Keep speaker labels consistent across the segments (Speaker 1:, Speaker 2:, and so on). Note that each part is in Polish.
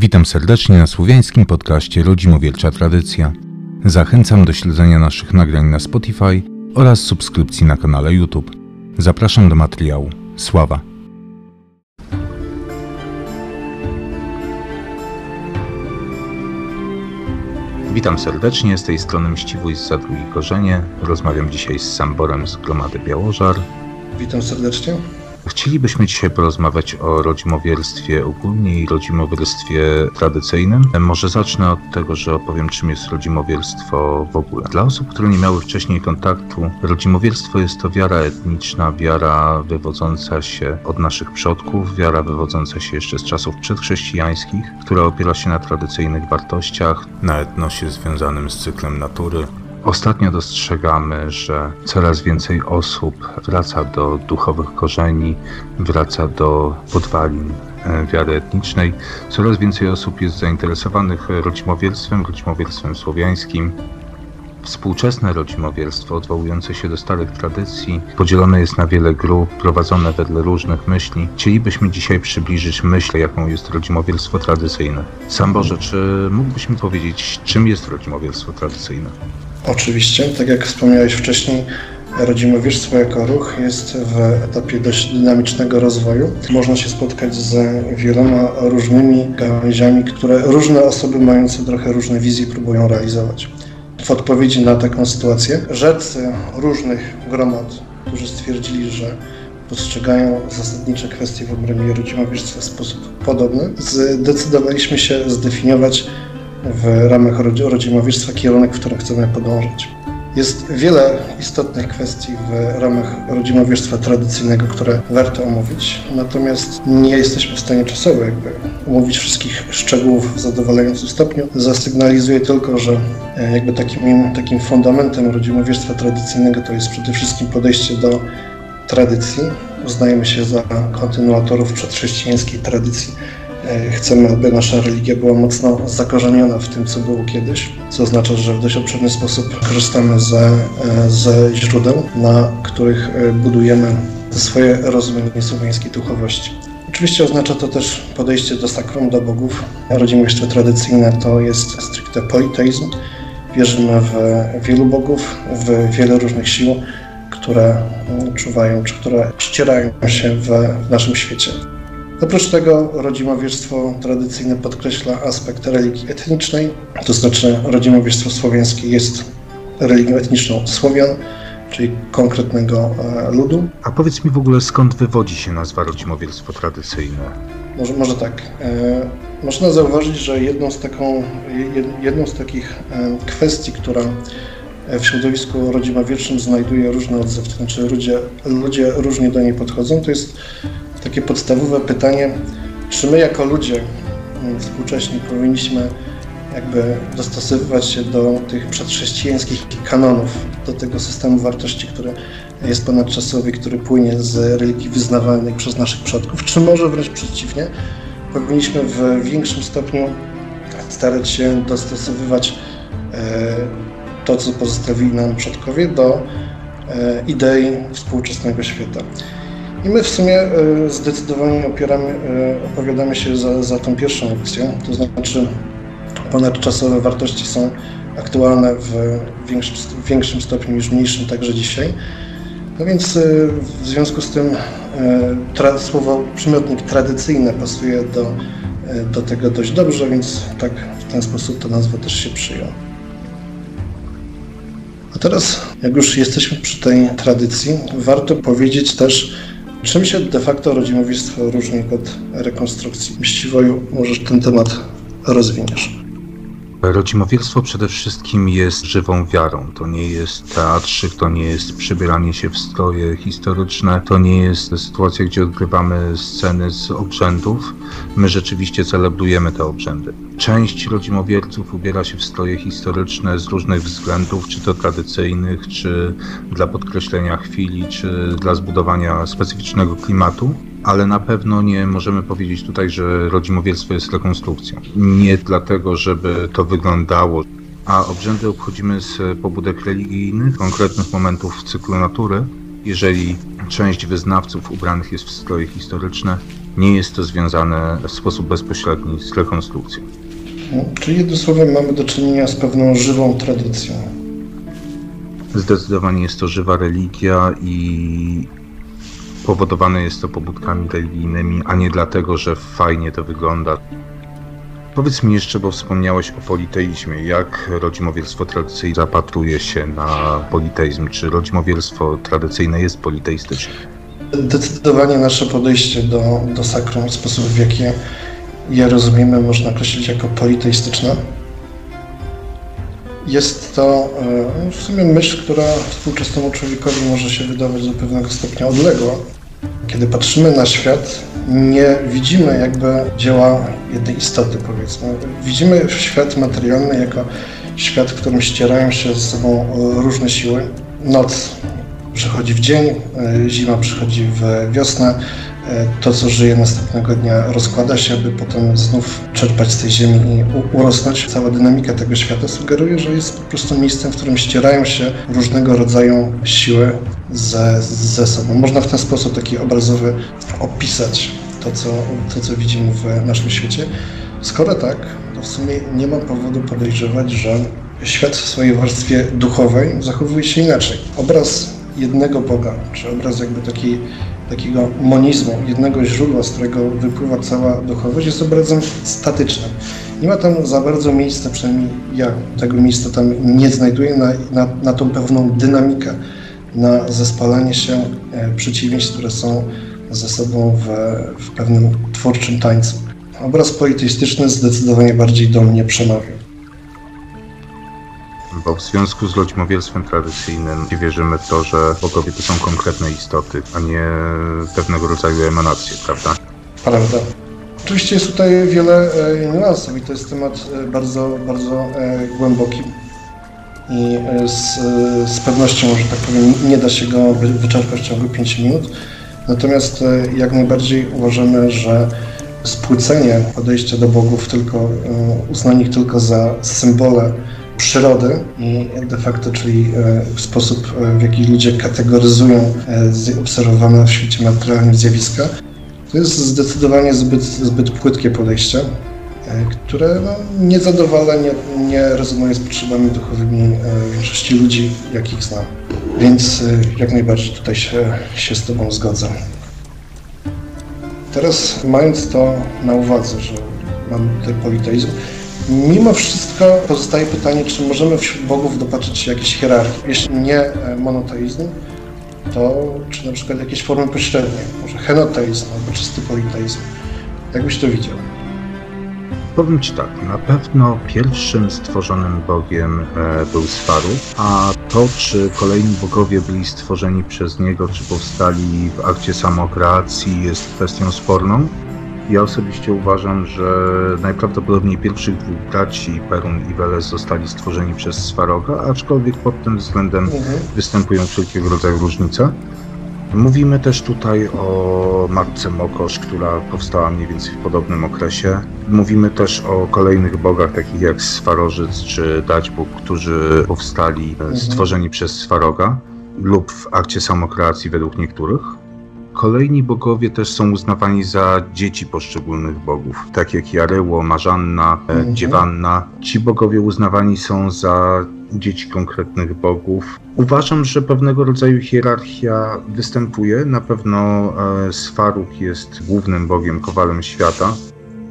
Speaker 1: Witam serdecznie na słowiańskim podcaście Rodzimowielcza Tradycja. Zachęcam do śledzenia naszych nagrań na Spotify oraz subskrypcji na kanale YouTube. Zapraszam do materiału. Sława. Witam serdecznie, z tej strony Mściwój z Zadrugi Korzenie. Rozmawiam dzisiaj z Samborem z Gromady Białożar.
Speaker 2: Witam serdecznie.
Speaker 1: Chcielibyśmy dzisiaj porozmawiać o rodzimowierstwie ogólnie i rodzimowierstwie tradycyjnym. Może zacznę od tego, że opowiem, czym jest rodzimowierstwo w ogóle. Dla osób, które nie miały wcześniej kontaktu, rodzimowierstwo jest to wiara etniczna, wiara wywodząca się od naszych przodków, wiara wywodząca się jeszcze z czasów przedchrześcijańskich, która opiera się na tradycyjnych wartościach, na etnosie związanym z cyklem natury, Ostatnio dostrzegamy, że coraz więcej osób wraca do duchowych korzeni, wraca do podwalin e, wiary etnicznej. Coraz więcej osób jest zainteresowanych rodzimowierstwem, rodzimowierstwem słowiańskim. Współczesne rodzimowierstwo, odwołujące się do starych tradycji, podzielone jest na wiele grup, prowadzone wedle różnych myśli. Chcielibyśmy dzisiaj przybliżyć myśl, jaką jest rodzimowierstwo tradycyjne. Sam Boże, czy mógłbyś mi powiedzieć, czym jest rodzimowierstwo tradycyjne?
Speaker 2: Oczywiście, tak jak wspomniałeś wcześniej, rodzimowierstwo jako ruch jest w etapie dość dynamicznego rozwoju. Można się spotkać z wieloma różnymi gałęziami, które różne osoby mające trochę różne wizje próbują realizować. W odpowiedzi na taką sytuację rzecy różnych gromad, którzy stwierdzili, że postrzegają zasadnicze kwestie w obrębie rodzimowierstwa w sposób podobny, zdecydowaliśmy się zdefiniować w ramach rodzimowierstwa kierunek, w którym chcemy podążać. Jest wiele istotnych kwestii w ramach rodzimowierstwa tradycyjnego, które warto omówić, natomiast nie jesteśmy w stanie czasowo jakby omówić wszystkich szczegółów w zadowalającym stopniu. Zasygnalizuję tylko, że e, jakby takim, takim fundamentem rodzimowierstwa tradycyjnego to jest przede wszystkim podejście do tradycji. Uznajemy się za kontynuatorów przedchrześcijańskiej tradycji chcemy, aby nasza religia była mocno zakorzeniona w tym, co było kiedyś, co oznacza, że w dość obszerny sposób korzystamy ze, e, ze źródeł, na których e, budujemy swoje rozumienie słowiańskiej duchowości. Oczywiście oznacza to też podejście do sakrum, do bogów. Rodzimowieństwo tradycyjne to jest stricte politeizm. Wierzymy w wielu bogów, w wiele różnych sił, które czuwają, czy które ścierają się w naszym świecie. Oprócz tego rodzimowierstwo tradycyjne podkreśla aspekt religii etnicznej, to znaczy rodzimowierstwo słowiańskie jest religią etniczną Słowian, czyli konkretnego e, ludu.
Speaker 1: A powiedz mi w ogóle skąd wywodzi się nazwa rodzimowierstwo tradycyjne?
Speaker 2: Może, może tak. E, można zauważyć, że jedną z, taką, jedną z takich e, kwestii, która w środowisku rodzimowierczym znajduje różne odzew, to znaczy ludzie, ludzie różnie do niej podchodzą, to jest takie podstawowe pytanie, czy my jako ludzie mm, współcześni powinniśmy jakby dostosowywać się do tych przedchrześcijańskich kanonów, do tego systemu wartości, który jest ponadczasowy, który płynie z religii wyznawanej przez naszych przodków, czy może wręcz przeciwnie, powinniśmy w większym stopniu starać się dostosowywać e, to, co pozostawili nam przodkowie, do e, idei współczesnego świata. I my w sumie e, zdecydowanie opieramy, e, opowiadamy się za, za tą pierwszą opcją, to znaczy ponadczasowe wartości są aktualne w większym, w większym stopniu niż mniejszym także dzisiaj. No więc e, w związku z tym tra, słowo przymiotnik tradycyjne pasuje do, do tego dość dobrze, więc tak w ten sposób ta nazwa też się przyjął. A teraz, jak już jesteśmy przy tej tradycji, warto powiedzieć też, Czym się de facto rodzimowictwo różni od rekonstrukcji? Mściwoju, możesz ten temat rozwiniesz.
Speaker 1: Rodzimowierstwo przede wszystkim jest żywą wiarą. To nie jest teatrzyk, to nie jest przybieranie się w stroje historyczne, to nie jest sytuacja, gdzie odgrywamy sceny z obrzędów. My rzeczywiście celebrujemy te obrzędy. Część rodzimowierców ubiera się w stroje historyczne z różnych względów, czy to tradycyjnych, czy dla podkreślenia chwili, czy dla zbudowania specyficznego klimatu ale na pewno nie możemy powiedzieć tutaj, że rodzimowierstwo jest rekonstrukcją. Nie dlatego, żeby to wyglądało, a obrzędy obchodzimy z pobudek religijnych, konkretnych momentów w cyklu natury. Jeżeli część wyznawców ubranych jest w stroje historyczne, Nie jest to związane w sposób bezpośredni z rekonstrukcją.
Speaker 2: No, czyli jednym słowem mamy do czynienia z pewną żywą tradycją.
Speaker 1: Zdecydowanie jest to żywa religia i powodowane jest to pobudkami religijnymi, a nie dlatego, że fajnie to wygląda. Powiedz mi jeszcze, bo wspomniałeś o politeizmie. Jak rodzimowielstwo tradycyjne zapatruje się na politeizm? Czy rodzimowielstwo tradycyjne jest politeistyczne?
Speaker 2: Zdecydowanie nasze podejście do, do sakrum, sposób w jaki je rozumiemy, można określić jako politeistyczne. Jest to e, w sumie myśl, która współczesnemu człowiekowi może się wydawać do pewnego stopnia odległa. Kiedy patrzymy na świat, nie widzimy jakby dzieła jednej istoty, powiedzmy. Widzimy świat materialny jako świat, w którym ścierają się ze sobą różne siły. Noc przychodzi w dzień, e, zima przychodzi w wiosnę, e, to, co żyje następnego dnia, rozkłada się, aby potem znów czerpać z tej ziemi i urosnąć. Cała dynamika tego świata sugeruje, że jest po prostu miejscem, w którym ścierają się różnego rodzaju siły ze, ze sobą. Można w ten sposób taki obrazowy opisać to co, to, co widzimy w naszym świecie. Skoro tak, to w sumie nie ma powodu podejrzewać, że świat w swojej warstwie duchowej zachowuje się inaczej. Obraz jednego Boga, czy obraz jakby taki, takiego monizmu, jednego źródła, z którego wypływa cała duchowość, jest obrazem statycznym. Nie ma tam za bardzo miejsca, przynajmniej ja tego miejsca tam nie znajduję, na, na, na tą pewną dynamikę, na zespalanie się e, przeciwieństw, które są ze sobą w, w pewnym twórczym tańcu. Obraz politeistyczny zdecydowanie bardziej do mnie przemawia
Speaker 1: bo w związku z rodzimowielstwem tradycyjnym wierzymy w to, że bogowie to są konkretne istoty, a nie pewnego rodzaju emanacje, prawda?
Speaker 2: Prawda. Oczywiście jest tutaj wiele e, niuansów i to jest temat e, bardzo, bardzo e, głęboki i e, z, e, z pewnością, że tak powiem, nie da się go wyczerpać w ciągu 5 minut. Natomiast e, jak najbardziej uważamy, że spłycenie podejścia do bogów, tylko uznanie ich tylko za symbole przyrody i de facto, czyli e, sposób, e, w jaki ludzie kategoryzują e, obserwowane w świecie materialnym zjawiska, to jest zdecydowanie zbyt, zbyt płytkie podejście, które no, nie zadowala, nie, nie rezonuje z potrzebami duchowymi większości ludzi, jakich znam. Więc jak najbardziej tutaj się, się z Tobą zgodzę. Teraz mając to na uwadze, że mamy tutaj politeizm, Mimo wszystko pozostaje pytanie, czy możemy wśród bogów dopatrzeć się jakiejś hierarchii. Jeśli nie e, monoteizm, to czy na przykład jakieś formy pośrednie, może henoteizm albo czysty politeizm. Jak byś to widział?
Speaker 1: Powiem Ci tak, na pewno pierwszym stworzonym bogiem e, był Swaru, a to, czy kolejni bogowie byli stworzeni przez niego, czy powstali w akcie samokreacji, jest kwestią sporną. Ja osobiście uważam, że najprawdopodobniej pierwszych dwóch braci, Perun i Weles, zostali stworzeni przez Swaroga, aczkolwiek pod tym względem mhm. występują wszelkiego rodzaju różnice. Mówimy też tutaj o matce Mokosz, która powstała mniej więcej w podobnym okresie. Mówimy też o kolejnych bogach, takich jak Swarożyc czy Daćbóg, którzy powstali mhm. stworzeni przez Swaroga lub w akcie samokreacji według niektórych. Kolejni bogowie też są uznawani za dzieci poszczególnych bogów, tak jak Jaryło, Marzanna, e, mhm. Dziewanna. Ci bogowie uznawani są za dzieci konkretnych bogów. Uważam, że pewnego rodzaju hierarchia występuje. Na pewno e, Swaruch jest głównym bogiem, kowalem świata.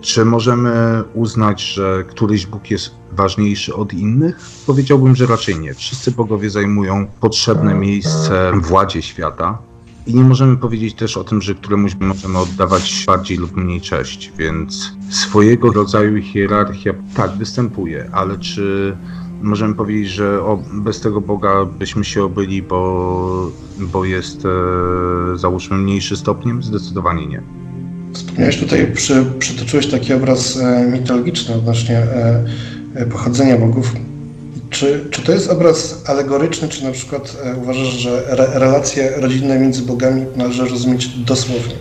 Speaker 1: Czy możemy uznać, że któryś bóg jest ważniejszy od innych? Powiedziałbym, że raczej nie. Wszyscy bogowie zajmują potrzebne miejsce w władzie świata. I nie możemy powiedzieć też o tym, że któremuś możemy oddawać bardziej lub mniej cześć, więc swojego rodzaju hierarchia tak występuje, ale czy możemy powiedzieć, że o, bez tego Boga byśmy się obyli, bo, bo jest e, załóżmy mniejszy stopniem? Zdecydowanie nie.
Speaker 2: Wspomniałeś tutaj, przy, przytoczyłeś taki obraz e, mitologiczny odnośnie e, e pochodzenia bogów. Czy, czy to jest obraz alegoryczny, czy na przykład e, uważasz, że re, relacje rodzinne między bogami należy rozumieć dosłownie?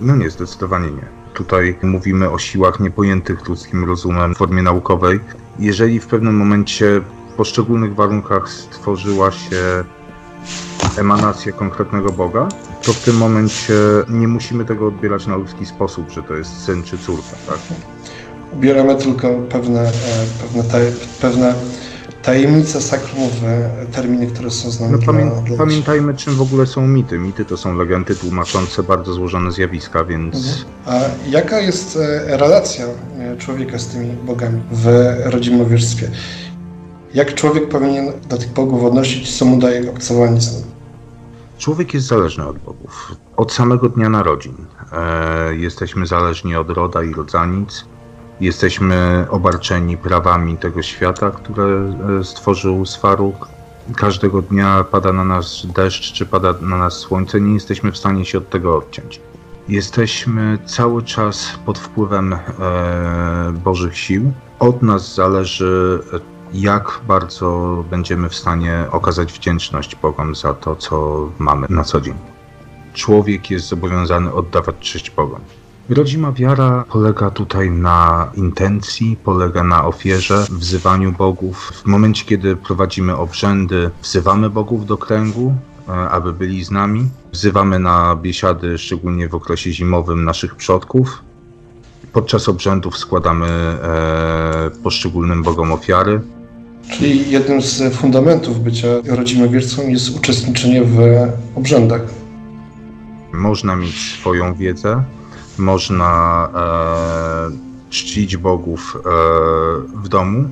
Speaker 1: No nie, zdecydowanie nie. Tutaj mówimy o siłach niepojętych ludzkim rozumem w formie naukowej. Jeżeli w pewnym momencie w poszczególnych warunkach stworzyła się emanację konkretnego Boga, to w tym momencie nie musimy tego odbierać na ludzki sposób, że to jest syn czy córka, tak?
Speaker 2: Ubieramy tylko pewne, e, pewne, pewne tajemnice sakrumowe, terminy, które są znane
Speaker 1: No, pamię-
Speaker 2: dla
Speaker 1: pamiętajmy, czym w ogóle są mity. Mity to są legendy tłumaczące bardzo złożone zjawiska, więc
Speaker 2: A jaka jest e, relacja e, człowieka z tymi bogami w rodzimowierstwie? Jak człowiek powinien do tych bogów odnosić, co mu daje obcowanie z nim?
Speaker 1: człowiek jest zależny od bogów. Od samego dnia narodzin. E, jesteśmy zależni od roda i rodzanic. Jesteśmy obarczeni prawami tego świata, które e, stworzył Sfaruk. Każdego dnia pada na nas deszcz, czy pada na nas słońce, nie jesteśmy w stanie się od tego odciąć. Jesteśmy cały czas pod wpływem e, Bożych sił. Od nas zależy, jak bardzo będziemy w stanie okazać wdzięczność Bogom za to, co mamy na co dzień. Człowiek jest zobowiązany oddawać cześć Bogom. Rodzima wiara polega tutaj na intencji, polega na ofierze, wzywaniu bogów. W momencie, kiedy prowadzimy obrzędy, wzywamy bogów do kręgu, e, aby byli z nami. Wzywamy na biesiady, szczególnie w okresie zimowym, naszych przodków. Podczas obrzędów składamy e, poszczególnym bogom ofiary.
Speaker 2: Czyli jednym z fundamentów bycia rodzimowiercą jest uczestniczenie w obrzędach.
Speaker 1: Można mieć swoją wiedzę, można e, czcić bogów e, w domu,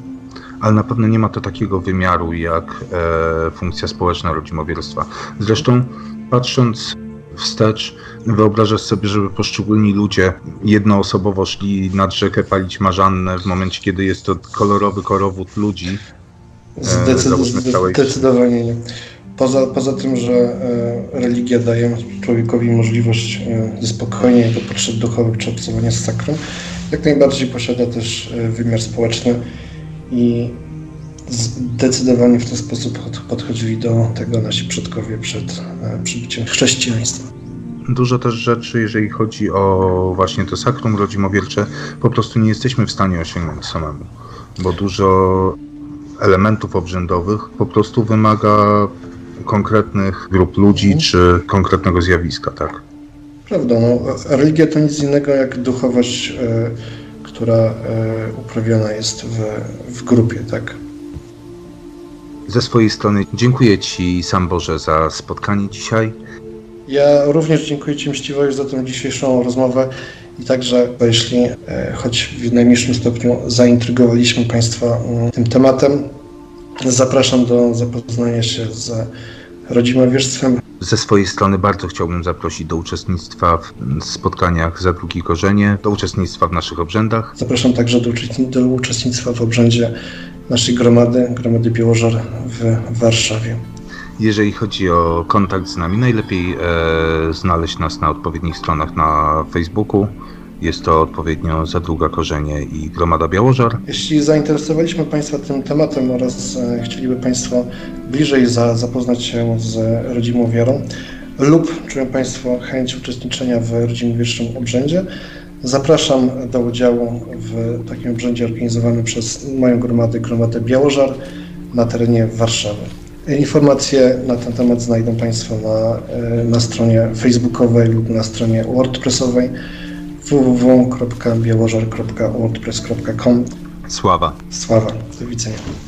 Speaker 1: ale na pewno nie ma to takiego wymiaru jak e, funkcja społeczna rodzimowierstwa. Zresztą patrząc wstecz, wyobrażasz sobie, żeby poszczególni ludzie jednoosobowo szli nad rzekę palić marzannę w momencie, kiedy jest to kolorowy korowód ludzi.
Speaker 2: Zdecyd-
Speaker 1: całej-
Speaker 2: zdecydowanie nie. Poza, poza tym, że e, religia daje człowiekowi możliwość e, zaspokojenia jego potrzeb duchowych czy obcowania z sakrum, jak najbardziej posiada też e, wymiar społeczny i zdecydowanie w ten sposób pod- podchodzili do tego nasi przodkowie przed przybyciem chrześcijaństwa.
Speaker 1: Dużo też rzeczy, jeżeli chodzi o właśnie to sakrum rodzimowiercze, po prostu nie jesteśmy w stanie osiągnąć samemu, bo dużo elementów obrzędowych po prostu wymaga konkretnych grup ludzi
Speaker 2: Mhm.
Speaker 1: czy konkretnego zjawiska, tak?
Speaker 2: Prawda, no, religia to nic innego jak duchowość, e, która e, uprawiana jest w, w grupie, tak?
Speaker 1: Ze swojej strony dziękuję Ci, Sam Boże, za spotkanie dzisiaj.
Speaker 2: Ja również dziękuję Ci mściwość za tę dzisiejszą rozmowę i także, jeśli e, choć w najmniejszym stopniu zaintrygowaliśmy Państwa mm, tym tematem, zapraszam do zapoznania się z rodzimowierstwem.
Speaker 1: Ze swojej strony bardzo chciałbym zaprosić do uczestnictwa w spotkaniach za drugi korzenie, do uczestnictwa w naszych obrzędach.
Speaker 2: Zapraszam także do, do uczestnictwa w obrzędzie naszej gromady, gromady Białożar w Warszawie.
Speaker 1: Jeżeli chodzi o kontakt z nami, najlepiej e, znaleźć nas na odpowiednich stronach na Facebooku. Jest to odpowiednio Zadruga Korzenie i Gromada Białożar.
Speaker 2: Jeśli zainteresowaliśmy Państwa tym tematem oraz e, chcieliby Państwo bliżej za, zapoznać się z rodzimą wiarą lub czują Państwo chęć uczestniczenia w rodzimowierczym obrzędzie, zapraszam do udziału w takim obrzędzie organizowanym przez moją gromadę, gromadę Białożar na terenie Warszawy. Informacje na ten temat znajdą Państwo na, e, na stronie facebookowej lub na stronie wordpressowej www.białożar.wordpress.com
Speaker 1: Sława.
Speaker 2: Sława, do widzenia.